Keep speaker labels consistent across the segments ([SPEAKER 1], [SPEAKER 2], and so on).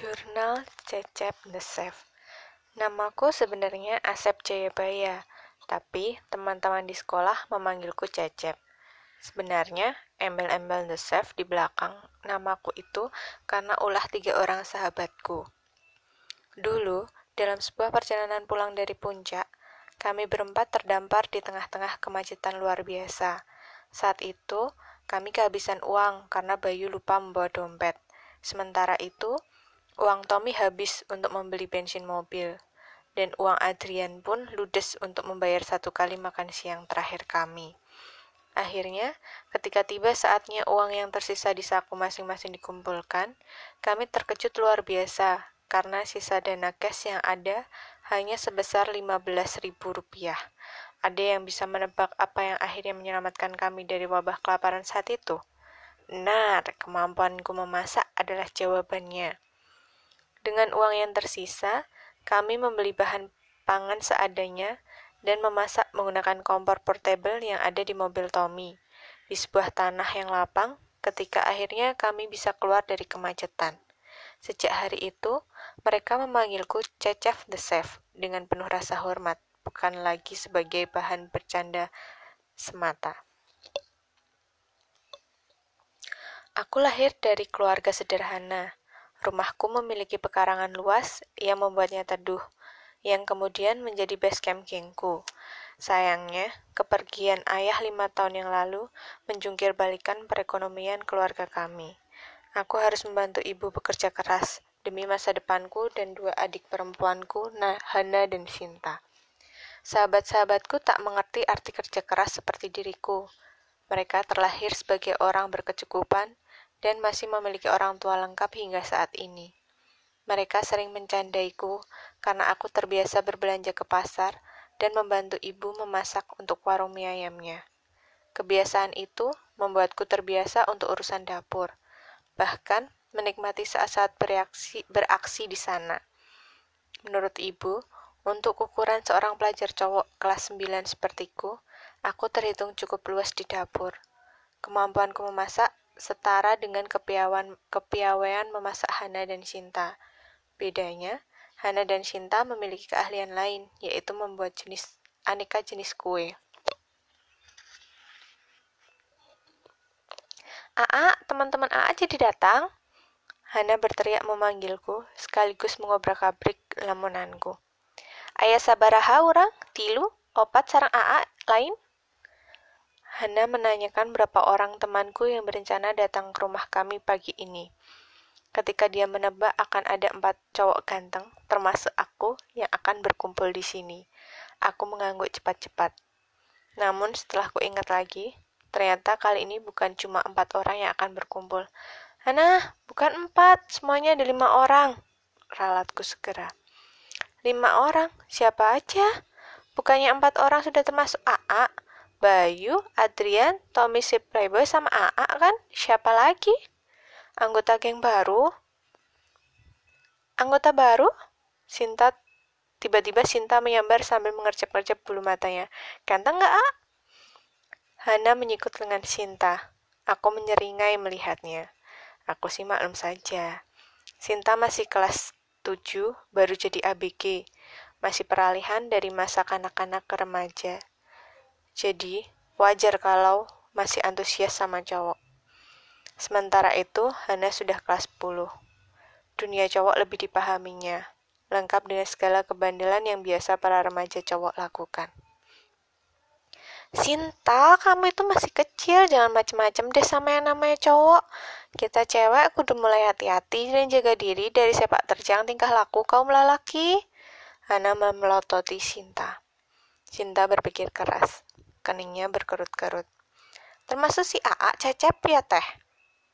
[SPEAKER 1] Jurnal Cecep Chef Namaku sebenarnya Asep Jayabaya, tapi teman-teman di sekolah memanggilku Cecep. Sebenarnya, embel-embel Chef di belakang namaku itu karena ulah tiga orang sahabatku. Dulu, dalam sebuah perjalanan pulang dari puncak, kami berempat terdampar di tengah-tengah kemacetan luar biasa. Saat itu, kami kehabisan uang karena Bayu lupa membawa dompet. Sementara itu, uang Tommy habis untuk membeli bensin mobil. Dan uang Adrian pun ludes untuk membayar satu kali makan siang terakhir kami. Akhirnya, ketika tiba saatnya uang yang tersisa di saku masing-masing dikumpulkan, kami terkejut luar biasa karena sisa dana cash yang ada hanya sebesar Rp15.000. Ada yang bisa menebak apa yang akhirnya menyelamatkan kami dari wabah kelaparan saat itu? Benar, kemampuanku memasak adalah jawabannya. Dengan uang yang tersisa, kami membeli bahan pangan seadanya dan memasak menggunakan kompor portable yang ada di mobil Tommy di sebuah tanah yang lapang ketika akhirnya kami bisa keluar dari kemacetan. Sejak hari itu, mereka memanggilku Cecef the Chef dengan penuh rasa hormat, bukan lagi sebagai bahan bercanda semata. Aku lahir dari keluarga sederhana. Rumahku memiliki pekarangan luas yang membuatnya teduh, yang kemudian menjadi base camp gengku. Sayangnya, kepergian ayah lima tahun yang lalu menjungkir balikan perekonomian keluarga kami. Aku harus membantu ibu bekerja keras demi masa depanku dan dua adik perempuanku, nah, Hana dan Sinta. Sahabat-sahabatku tak mengerti arti kerja keras seperti diriku. Mereka terlahir sebagai orang berkecukupan dan masih memiliki orang tua lengkap hingga saat ini. Mereka sering mencandaiku karena aku terbiasa berbelanja ke pasar dan membantu ibu memasak untuk warung mie ayamnya. Kebiasaan itu membuatku terbiasa untuk urusan dapur, bahkan menikmati saat-saat bereaksi, beraksi di sana. Menurut ibu, untuk ukuran seorang pelajar cowok kelas 9 sepertiku, aku terhitung cukup luas di dapur. Kemampuanku memasak setara dengan kepiawan, kepiawaian memasak Hana dan Sinta. Bedanya, Hana dan Sinta memiliki keahlian lain, yaitu membuat jenis aneka jenis kue. Aa, teman-teman Aa jadi datang? Hana berteriak memanggilku, sekaligus mengobrak-abrik lamunanku. Ayah sabaraha orang, tilu, opat sarang Aa lain? Hana menanyakan berapa orang temanku yang berencana datang ke rumah kami pagi ini. Ketika dia menebak akan ada empat cowok ganteng, termasuk aku, yang akan berkumpul di sini. Aku mengangguk cepat-cepat. Namun setelah ku ingat lagi, ternyata kali ini bukan cuma empat orang yang akan berkumpul. Hana, bukan empat, semuanya ada lima orang. Ralatku segera. Lima orang? Siapa aja? Bukannya empat orang sudah termasuk AA? Bayu, Adrian, Tommy si Playboy sama AA kan? Siapa lagi? Anggota geng baru? Anggota baru? Sinta Tiba-tiba Sinta menyambar sambil mengercep-ngercep bulu matanya. Ganteng nggak, A? Hana menyikut lengan Sinta. Aku menyeringai melihatnya. Aku sih maklum saja. Sinta masih kelas 7, baru jadi ABG. Masih peralihan dari masa kanak-kanak ke remaja. Jadi, wajar kalau masih antusias sama cowok. Sementara itu, Hana sudah kelas 10. Dunia cowok lebih dipahaminya, lengkap dengan segala kebandelan yang biasa para remaja cowok lakukan. Sinta, kamu itu masih kecil, jangan macem-macem deh sama yang namanya cowok. Kita cewek kudu mulai hati-hati dan jaga diri dari sepak terjang tingkah laku kaum lelaki. Hana memelototi Sinta. Sinta berpikir keras keningnya berkerut-kerut. Termasuk si AA cecep ya teh,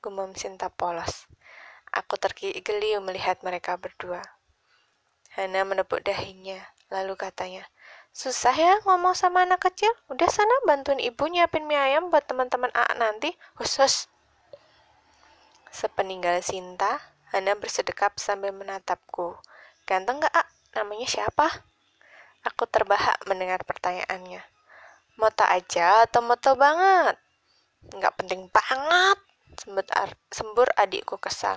[SPEAKER 1] gumam Sinta polos. Aku tergeliu melihat mereka berdua. Hana menepuk dahinya, lalu katanya, Susah ya ngomong sama anak kecil? Udah sana bantuin ibu nyiapin mie ayam buat teman-teman AA nanti. Khusus. Sepeninggal Sinta, Hana bersedekap sambil menatapku. Ganteng gak, A? Namanya siapa? Aku terbahak mendengar pertanyaannya. Moto aja atau moto banget? Nggak penting banget, sembut ar sembur adikku kesal.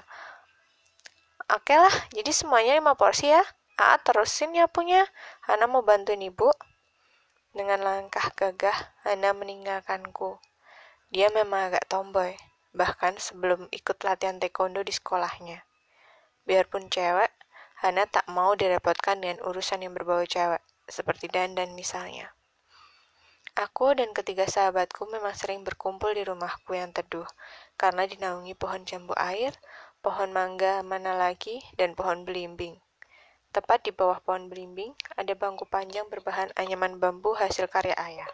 [SPEAKER 1] Oke lah, jadi semuanya lima porsi ya. Aa terusin ya punya. Hana mau bantuin ibu. Dengan langkah gagah, Hana meninggalkanku. Dia memang agak tomboy, bahkan sebelum ikut latihan taekwondo di sekolahnya. Biarpun cewek, Hana tak mau direpotkan dengan urusan yang berbau cewek, seperti dandan misalnya. Aku dan ketiga sahabatku memang sering berkumpul di rumahku yang teduh, karena dinaungi pohon jambu air, pohon mangga mana lagi, dan pohon belimbing. Tepat di bawah pohon belimbing, ada bangku panjang berbahan anyaman bambu hasil karya ayah.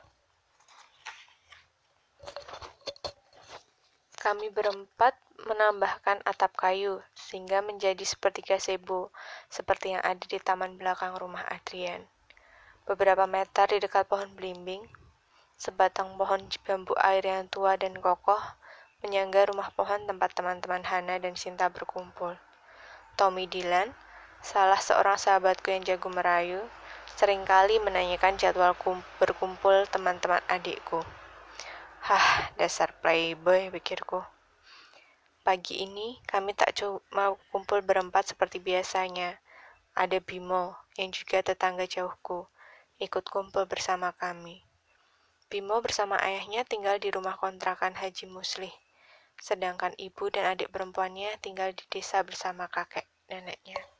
[SPEAKER 1] Kami berempat menambahkan atap kayu, sehingga menjadi seperti gazebo, seperti yang ada di taman belakang rumah Adrian. Beberapa meter di dekat pohon belimbing, sebatang pohon bambu air yang tua dan kokoh menyangga rumah pohon tempat teman-teman Hana dan Sinta berkumpul. Tommy Dylan, Salah seorang sahabatku yang jago merayu, sering kali menanyakan jadwal berkumpul teman-teman adikku. Hah, dasar playboy, pikirku. Pagi ini kami tak cuma kumpul berempat seperti biasanya. Ada Bimo, yang juga tetangga jauhku, ikut kumpul bersama kami. Bimo bersama ayahnya tinggal di rumah kontrakan Haji Muslih, sedangkan ibu dan adik perempuannya tinggal di desa bersama kakek neneknya.